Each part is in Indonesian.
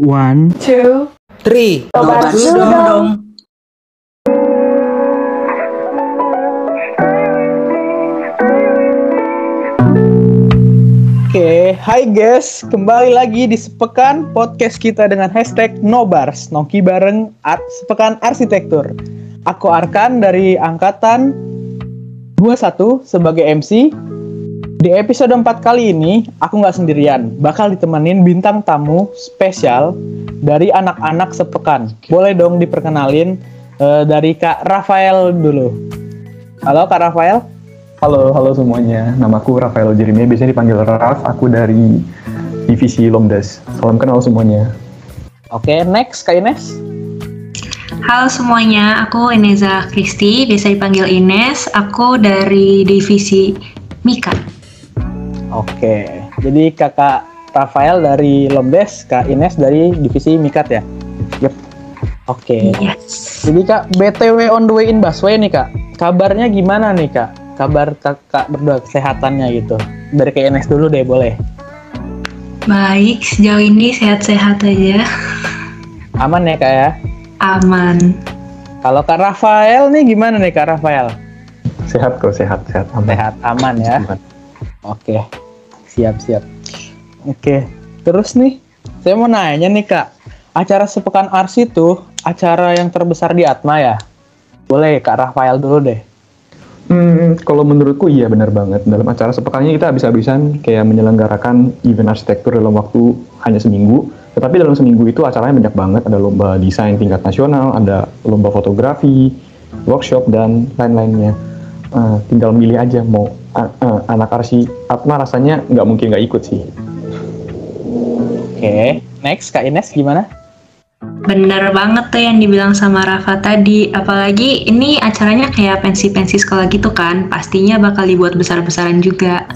One, two, three. Nobar dulu dong. Oke, hai guys, kembali lagi di Sepekan podcast kita dengan hashtag Nobars, nongki bareng Art Sepekan Arsitektur. Aku Arkan dari angkatan 21 sebagai MC. Di episode 4 kali ini, aku nggak sendirian, bakal ditemenin bintang tamu spesial dari anak-anak Sepekan. Boleh dong diperkenalin eh, dari Kak Rafael dulu. Halo Kak Rafael. Halo, halo semuanya. Namaku Rafael Jeremia, biasanya dipanggil Raf. Aku dari divisi Lomdas. Salam kenal semuanya. Oke, next Kak Ines. Halo semuanya, aku Ineza Kristi, biasa dipanggil Ines. Aku dari divisi Mika. Oke, jadi kakak Rafael dari Lomdes, kak Ines dari divisi Mikat ya? Yep. Oke, Yes. jadi kak BTW on the way in busway nih kak, kabarnya gimana nih kak? Kabar kakak berdua kesehatannya gitu. Dari kak Ines dulu deh boleh. Baik, sejauh ini sehat-sehat aja. Aman ya kak ya? Aman. Kalau kak Rafael nih gimana nih kak Rafael? Sehat kok, sehat, sehat. Aman. Sehat, aman ya? Oke, siap siap. Oke, terus nih, saya mau nanya nih kak, acara sepekan Ars itu acara yang terbesar di Atma ya? Boleh kak Rafael dulu deh. Hmm, kalau menurutku iya benar banget. Dalam acara sepekannya kita habis-habisan kayak menyelenggarakan event arsitektur dalam waktu hanya seminggu. Tetapi dalam seminggu itu acaranya banyak banget. Ada lomba desain tingkat nasional, ada lomba fotografi, workshop, dan lain-lainnya. Eh, tinggal milih aja mau a- eh, anak arsi Atma rasanya nggak mungkin nggak ikut sih. Oke, next kak Ines gimana? Bener banget tuh yang dibilang sama Rafa tadi. Apalagi ini acaranya kayak pensi-pensi sekolah gitu kan. Pastinya bakal dibuat besar-besaran juga.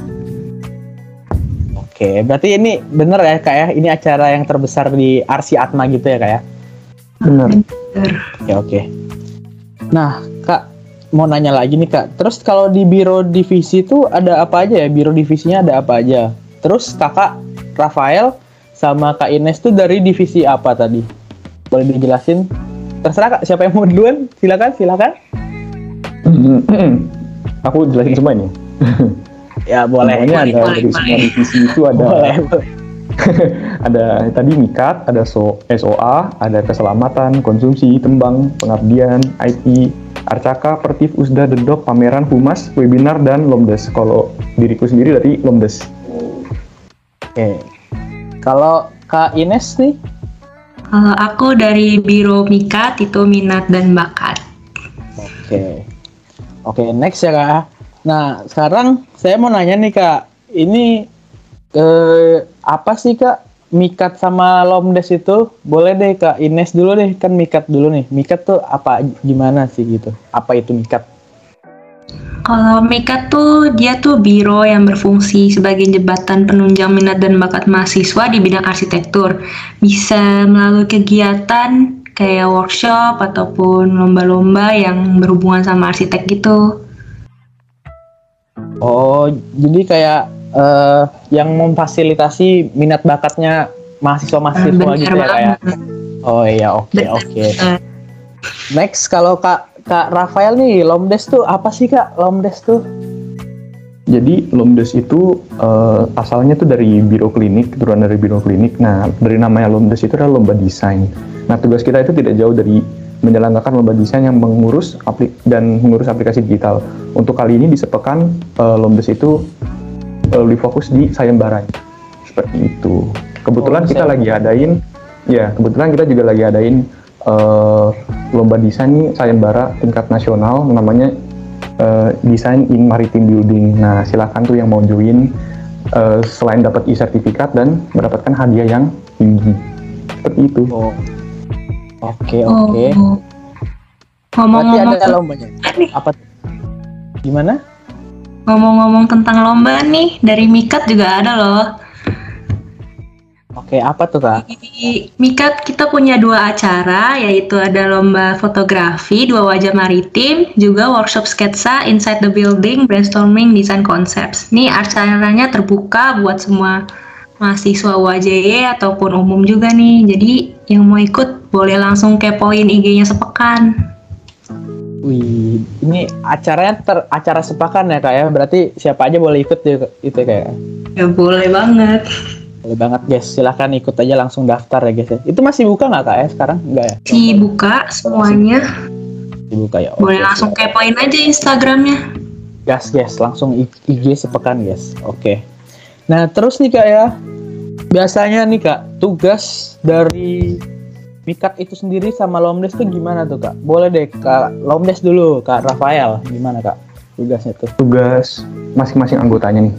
Oke, berarti ini bener ya kak ya? Ini acara yang terbesar di Arsi Atma gitu ya kak ya? Benar. Bener. Oke oke. Nah mau nanya lagi nih kak. Terus kalau di biro divisi itu ada apa aja ya? Biro divisinya ada apa aja? Terus kakak Rafael sama kak Ines tuh dari divisi apa tadi? Boleh dijelasin? Terserah kak, siapa yang mau duluan? Silakan, silakan. Aku jelasin semua ini. Ya boleh. Semuanya boleh, ada boleh, dari semua divisi itu ada Boleh, boleh. ada tadi mikat, ada so, SOA, ada keselamatan, konsumsi, tembang, pengabdian, IT, Arcaka, Pertif, Usda, Dedok, pameran, humas, webinar, dan Lomdes. Kalau diriku sendiri dari Lomdes. Oke. Kalau kak Ines nih? Kalau aku dari Biro Mika, itu minat dan bakat. Oke. Oke, next ya kak. Nah, sekarang saya mau nanya nih kak. Ini eh, apa sih kak? Mikat sama Lomdes itu boleh deh kak Ines dulu deh kan Mikat dulu nih. Mikat tuh apa gimana sih gitu? Apa itu Mikat? Kalau Mika tuh dia tuh biro yang berfungsi sebagai jembatan penunjang minat dan bakat mahasiswa di bidang arsitektur. Bisa melalui kegiatan kayak workshop ataupun lomba-lomba yang berhubungan sama arsitek gitu. Oh, jadi kayak eh, yang memfasilitasi minat bakatnya mahasiswa-mahasiswa Bener gitu ya kayak. Oh iya, oke Bener oke. banget. Next kalau kak Kak Rafael nih, Lomdes tuh apa sih kak? Lomdes tuh? Jadi Lomdes itu eh, asalnya tuh dari biro klinik, turunan dari biro klinik. Nah, dari namanya Lomdes itu adalah lomba desain. Nah, tugas kita itu tidak jauh dari menjalankan lomba desain yang mengurus aplik dan mengurus aplikasi digital. Untuk kali ini di sepekan eh, Lomdes itu eh, lebih fokus di sayembara. Seperti itu. Kebetulan Oh, kita lagi adain, ya kebetulan kita juga lagi adain eh, lomba desain nih sayembara tingkat nasional namanya eh, desain in maritime building. Nah, silakan tuh yang mau join eh, selain dapat e-sertifikat dan mendapatkan hadiah yang tinggi. Seperti itu. Oh. Oke oke. Oh. Berarti Ngomong-ngomong ada lombanya. Apa? Gimana? Ngomong-ngomong tentang lomba nih, dari Mikat juga ada loh. Oke, apa tuh kak? Di Mikat kita punya dua acara, yaitu ada lomba fotografi, dua wajah maritim, juga workshop sketsa inside the building, brainstorming design concepts. Nih acaranya terbuka buat semua mahasiswa UAJY ataupun umum juga nih. Jadi yang mau ikut boleh langsung kepoin IG-nya sepekan. Wih, ini acaranya ter acara sepakan ya kak ya. Berarti siapa aja boleh ikut ya, itu kayak. Ya boleh banget. Boleh banget guys, silahkan ikut aja langsung daftar ya guys. ya. Itu masih buka nggak kak ya sekarang? Enggak ya? Dibuka semuanya. Dibuka ya. Boleh langsung kepoin aja Instagramnya. Gas guys, langsung IG sepekan guys. Oke. Nah terus nih kak ya, biasanya nih kak tugas dari Mikat itu sendiri sama Lomdes tuh gimana tuh kak? Boleh deh kak Lomdes dulu kak Rafael, gimana kak tugasnya tuh? Tugas masing-masing anggotanya nih.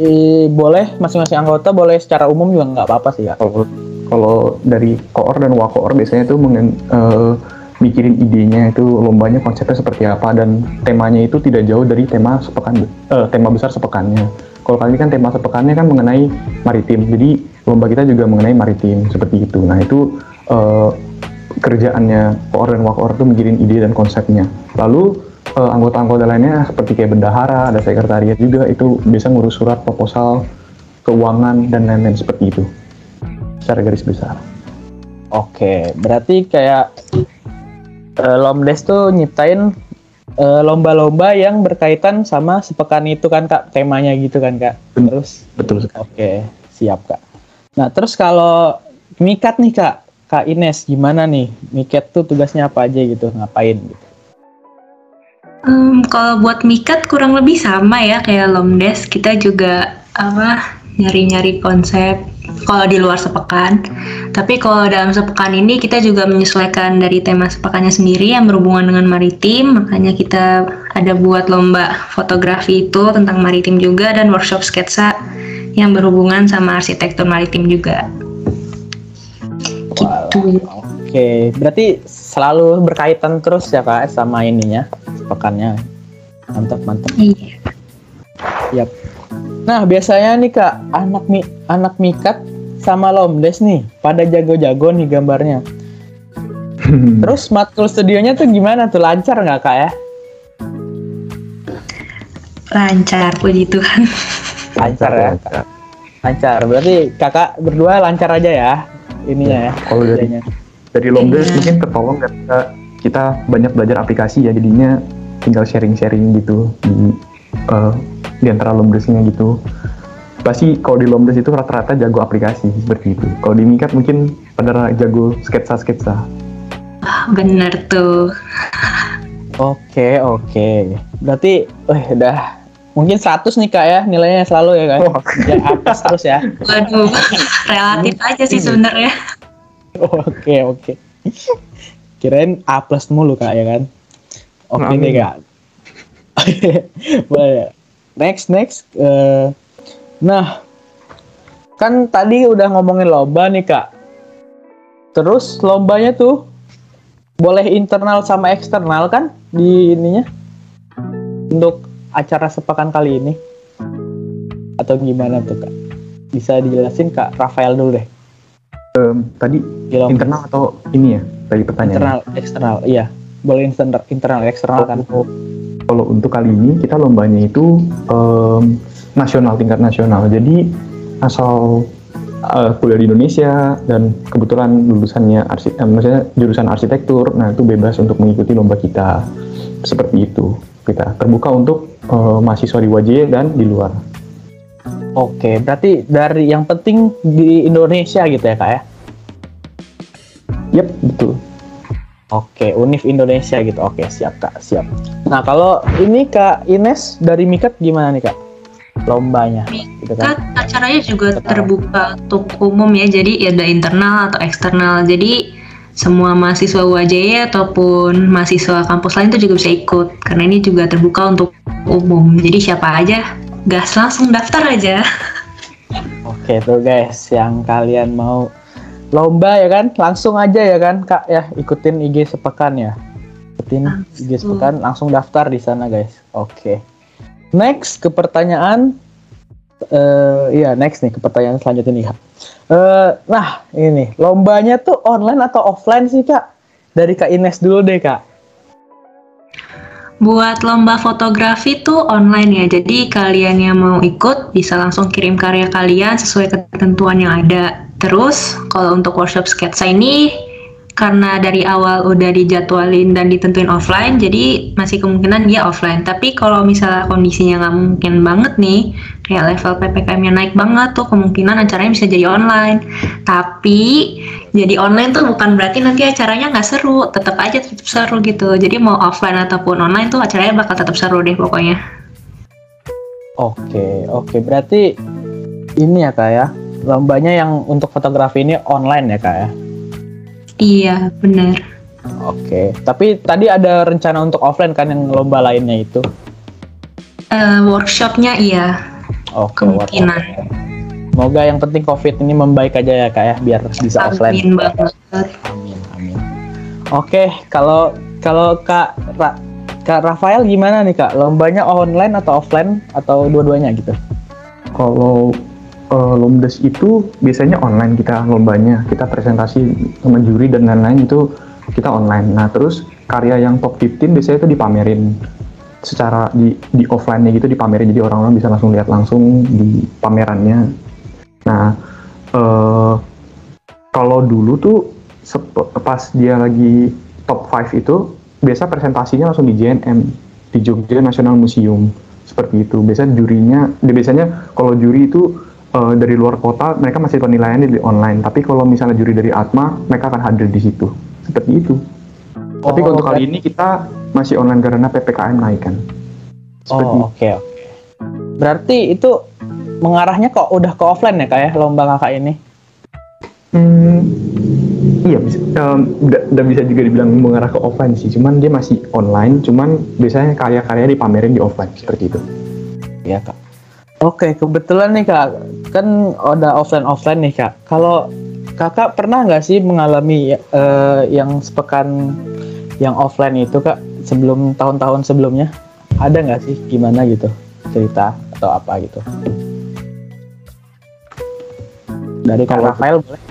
Eh, boleh masing-masing anggota boleh secara umum juga nggak apa-apa sih kak. Kalau kalau dari koor dan wakoor biasanya tuh mengen, eh, mikirin idenya itu lombanya konsepnya seperti apa dan temanya itu tidak jauh dari tema sepekan eh, tema besar sepekannya. Kalau kali ini kan tema sepekannya kan mengenai maritim, jadi lomba kita juga mengenai maritim seperti itu. Nah itu eh, kerjaannya koor dan wakoor tuh mikirin ide dan konsepnya. Lalu eh, anggota-anggota lainnya seperti kayak bendahara, ada sekretariat juga itu bisa ngurus surat proposal, keuangan dan lain-lain seperti itu. Secara garis besar. Oke, berarti kayak eh, Lomdes tuh nyiptain eh, lomba-lomba yang berkaitan sama sepekan itu kan kak temanya gitu kan kak. Terus Betul sekali. Oke, siap kak. Nah terus kalau Mikat nih kak, kak Ines gimana nih? Mikat tuh tugasnya apa aja gitu, ngapain gitu? Em, kalau buat Mikat kurang lebih sama ya kayak Lomdes. Kita juga apa nyari-nyari konsep kalau di luar sepekan. Tapi kalau dalam sepekan ini kita juga menyesuaikan dari tema sepekannya sendiri yang berhubungan dengan maritim. Makanya kita ada buat lomba fotografi itu tentang maritim juga dan workshop sketsa yang berhubungan sama arsitektur maritim juga. Oke, berarti selalu berkaitan terus ya kak sama ininya, sepekannya. Mantap mantap. Iya. Siap. Nah biasanya nih kak, anak mi anak Mikat sama Lomdes nih, pada jago-jago nih gambarnya. Terus matkul studionya tuh gimana tuh lancar nggak kak ya? Lancar puji Tuhan. Lancar ya. Kak. Lancar. Berarti kakak berdua lancar aja ya ininya ya. Kalau dari dari Lomdes Iya. mungkin tertolong karena kita banyak belajar aplikasi ya jadinya tinggal sharing-sharing gitu di eh, di antara Lomdesnya gitu. Pasti kalau di Lomdes itu rata-rata jago aplikasi seperti itu. Kalau di Mikat mungkin pada jago sketsa-sketsa. Ah, Bener tuh. Oke oke. Berarti, wah udah mungkin 100 nih kak ya nilainya selalu ya kak. Wah. Ya atas terus ya. Waduh, relatif aja sih sebenarnya. Oke oke. Kirain A plus mulu kak ya kan. Oke Amin. nih kak. Boleh. Next next. Eh, nah, kan tadi udah ngomongin lomba nih kak. Terus lombanya tuh boleh internal sama eksternal kan di ininya untuk acara sepekan kali ini atau gimana tuh kak? Bisa dijelasin kak Rafael dulu deh. Em, tadi Di lomba. internal atau ini ya tadi pertanyaan. internal eksternal iya boleh internal internal eksternal kan Kalau, kalau untuk kali ini kita lombanya itu em, nasional tingkat nasional. Jadi asal eh, kuliah di Indonesia dan kebetulan lulusannya arsi, eh, maksudnya jurusan arsitektur, nah itu bebas untuk mengikuti lomba kita seperti itu. Kita terbuka untuk eh, mahasiswa di WJ dan di luar. oke berarti dari yang penting di Indonesia gitu ya kak ya Yap, betul. oke Unif Indonesia gitu oke siap kak siap nah kalau ini kak Ines dari Mikat gimana nih kak lombanya gitu Kan acaranya juga terbuka untuk umum ya, jadi ada internal atau eksternal. Jadi semua mahasiswa UAJY ataupun mahasiswa kampus lain itu juga bisa ikut. Karena ini juga terbuka untuk umum. Jadi siapa aja gas langsung daftar aja. oke tuh guys. Yang kalian mau lomba ya kan? Langsung aja ya kan kak? Ya ikutin IG sepekan ya. Ikutin IG Langsung. sepekan langsung daftar di sana guys. Oke. Next ke pertanyaan eh iya next nih ke pertanyaan selanjutnya nih kak Eh, nah ini. Lombanya tuh online atau offline sih kak? Dari kak Ines dulu deh kak. Buat lomba fotografi tuh online ya, jadi kalian yang mau ikut bisa langsung kirim karya kalian sesuai ketentuan yang ada. Terus kalau untuk workshop sketsa ini karena dari awal udah dijadwalin dan ditentuin offline, jadi masih kemungkinan dia offline. Tapi kalau misalnya kondisinya nggak mungkin banget nih, kayak level ppkm-nya naik banget tuh, kemungkinan acaranya bisa jadi online. Tapi jadi online tuh bukan berarti nanti acaranya nggak seru, tetap aja tetap seru gitu. Jadi mau offline ataupun online tuh acaranya bakal tetap seru deh pokoknya. Oke, oke. Berarti ini ya kak ya, lombanya yang untuk fotografi ini online ya kak ya? Iya, benar. Oke, tapi tadi ada rencana untuk offline kan yang lomba lainnya itu? Uh, workshopnya iya. Oke, kemungkinan. Semoga yang penting COVID ini membaik aja ya kak ya, biar bisa amin offline. Amin banget. Amin, amin. Oke, kalau kalau kak Ra, kak Rafael gimana nih kak? Lombanya online atau offline atau dua-duanya gitu? Kalau uh, lomdes itu biasanya online kita lombanya. Kita presentasi sama juri dan lain-lain itu kita online. Nah terus karya yang top 15 biasanya itu dipamerin. Secara di di offline-nya gitu dipamerin jadi orang-orang bisa langsung lihat langsung di pamerannya. Nah uh, kalau dulu tuh pas dia lagi top 5 itu biasa presentasinya langsung di JNM di Jogja National Museum. Seperti itu. Biasanya jurinya biasanya kalau juri itu uh, dari luar kota mereka masih penilaiannya di online. Tapi kalau misalnya juri dari Atma mereka akan hadir di situ. Seperti itu. Oh, tapi untuk kali ini kita masih online karena ppkm naik kan. Seperti oh oke okay, oke. Okay. berarti itu mengarahnya kok udah ke offline ya kayak ya, lomba kakak ini? Hmm, iya bisa um, udah, bisa juga dibilang mengarah ke offline sih. Cuman dia masih online cuman biasanya karya-karya dipamerin di offline seperti itu. Iya kak. Oke, kebetulan nih kak, kan udah offline offline nih kak. Kalau kakak pernah nggak sih mengalami uh, yang sepekan yang offline itu kak sebelum tahun-tahun sebelumnya? Ada nggak sih gimana gitu cerita atau apa gitu? Dari kak Rafael boleh?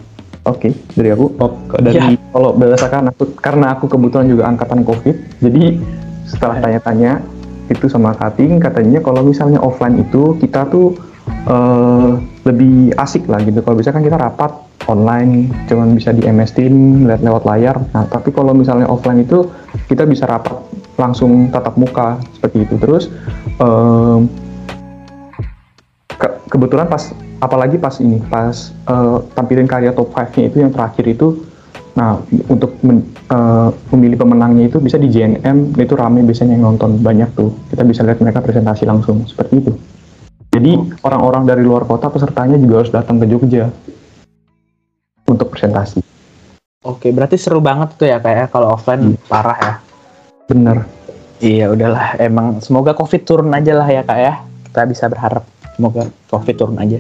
Oke, okay, dari aku. Oh, dari ya. kalau berdasarkan aku karena aku kebetulan juga angkatan COVID, jadi setelah tanya-tanya itu sama cutting katanya kalau misalnya offline itu kita tuh uh, lebih asik lah gitu kalau bisa kan kita rapat online cuman bisa di MS Team lihat lewat layar nah tapi kalau misalnya offline itu kita bisa rapat langsung tatap muka seperti itu terus um, ke kebetulan pas apalagi pas ini pas uh, tampilin karya top 5 nya itu yang terakhir itu Nah, untuk men, uh, memilih pemenangnya itu bisa di JNM, itu rame biasanya yang nonton banyak tuh. Kita bisa lihat mereka presentasi langsung seperti itu. Jadi orang-orang dari luar kota pesertanya juga harus datang ke Jogja untuk presentasi. Oke, berarti seru banget tuh ya kayak ya, kalau offline hmm. parah ya. Bener. Iya, udahlah. Emang semoga COVID turun aja lah ya kak ya. Kita bisa berharap semoga COVID turun aja.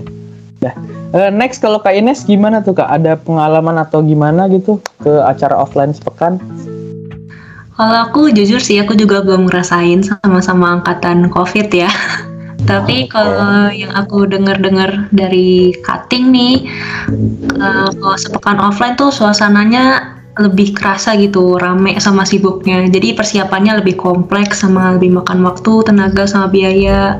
Dah. Uh, next kalau Kak Ines gimana tuh Kak? Ada pengalaman atau gimana gitu ke acara offline sepekan? Kalau aku jujur sih aku juga belum ngerasain sama-sama angkatan COVID ya. Tapi kalau yang aku dengar-dengar dari cutting nih, uh, kalau sepekan offline tuh suasananya lebih kerasa gitu rame sama sibuknya. Jadi persiapannya lebih kompleks sama lebih makan waktu tenaga sama biaya.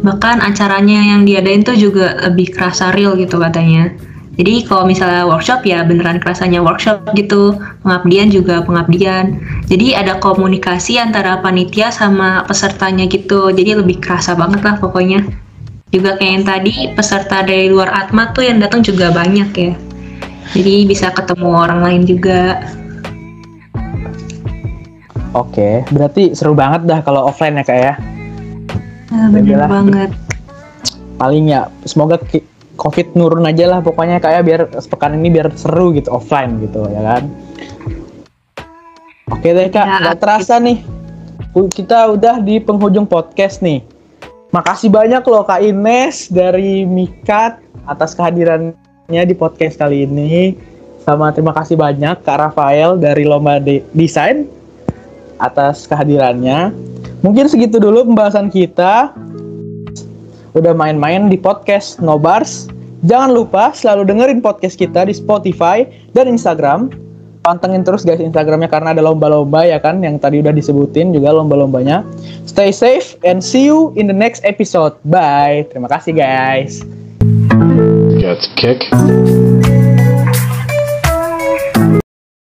Bahkan acaranya yang diadain tuh juga lebih kerasa real gitu katanya jadi kalau misalnya workshop ya beneran kerasanya workshop gitu. Pengabdian juga pengabdian. Jadi ada komunikasi antara panitia sama pesertanya gitu. Jadi lebih kerasa banget lah pokoknya. Juga kayak yang tadi peserta dari luar Atma tuh yang datang juga banyak ya. Jadi bisa ketemu orang lain juga. Oke, berarti seru banget dah kalau offline ya kak ya. Nah, bener banget. Paling ya, semoga COVID nurun aja lah pokoknya kayak ya, biar sepekan ini biar seru gitu offline gitu ya kan. Oke deh kak, ya, gak terasa nih. Kita udah di penghujung podcast nih. Makasih banyak loh Kak Ines dari Mikat atas kehadiran di podcast kali ini. Sama terima kasih banyak Kak Rafael dari Lomba De Desain atas kehadirannya. Mungkin segitu dulu pembahasan kita. Udah main-main di podcast Nobars. Jangan lupa selalu dengerin podcast kita di Spotify dan Instagram. pantengin terus guys Instagramnya karena ada lomba-lomba ya kan yang tadi udah disebutin juga lomba-lombanya. Stay safe and see you in the next episode. Bye. Terima kasih guys. Got kick.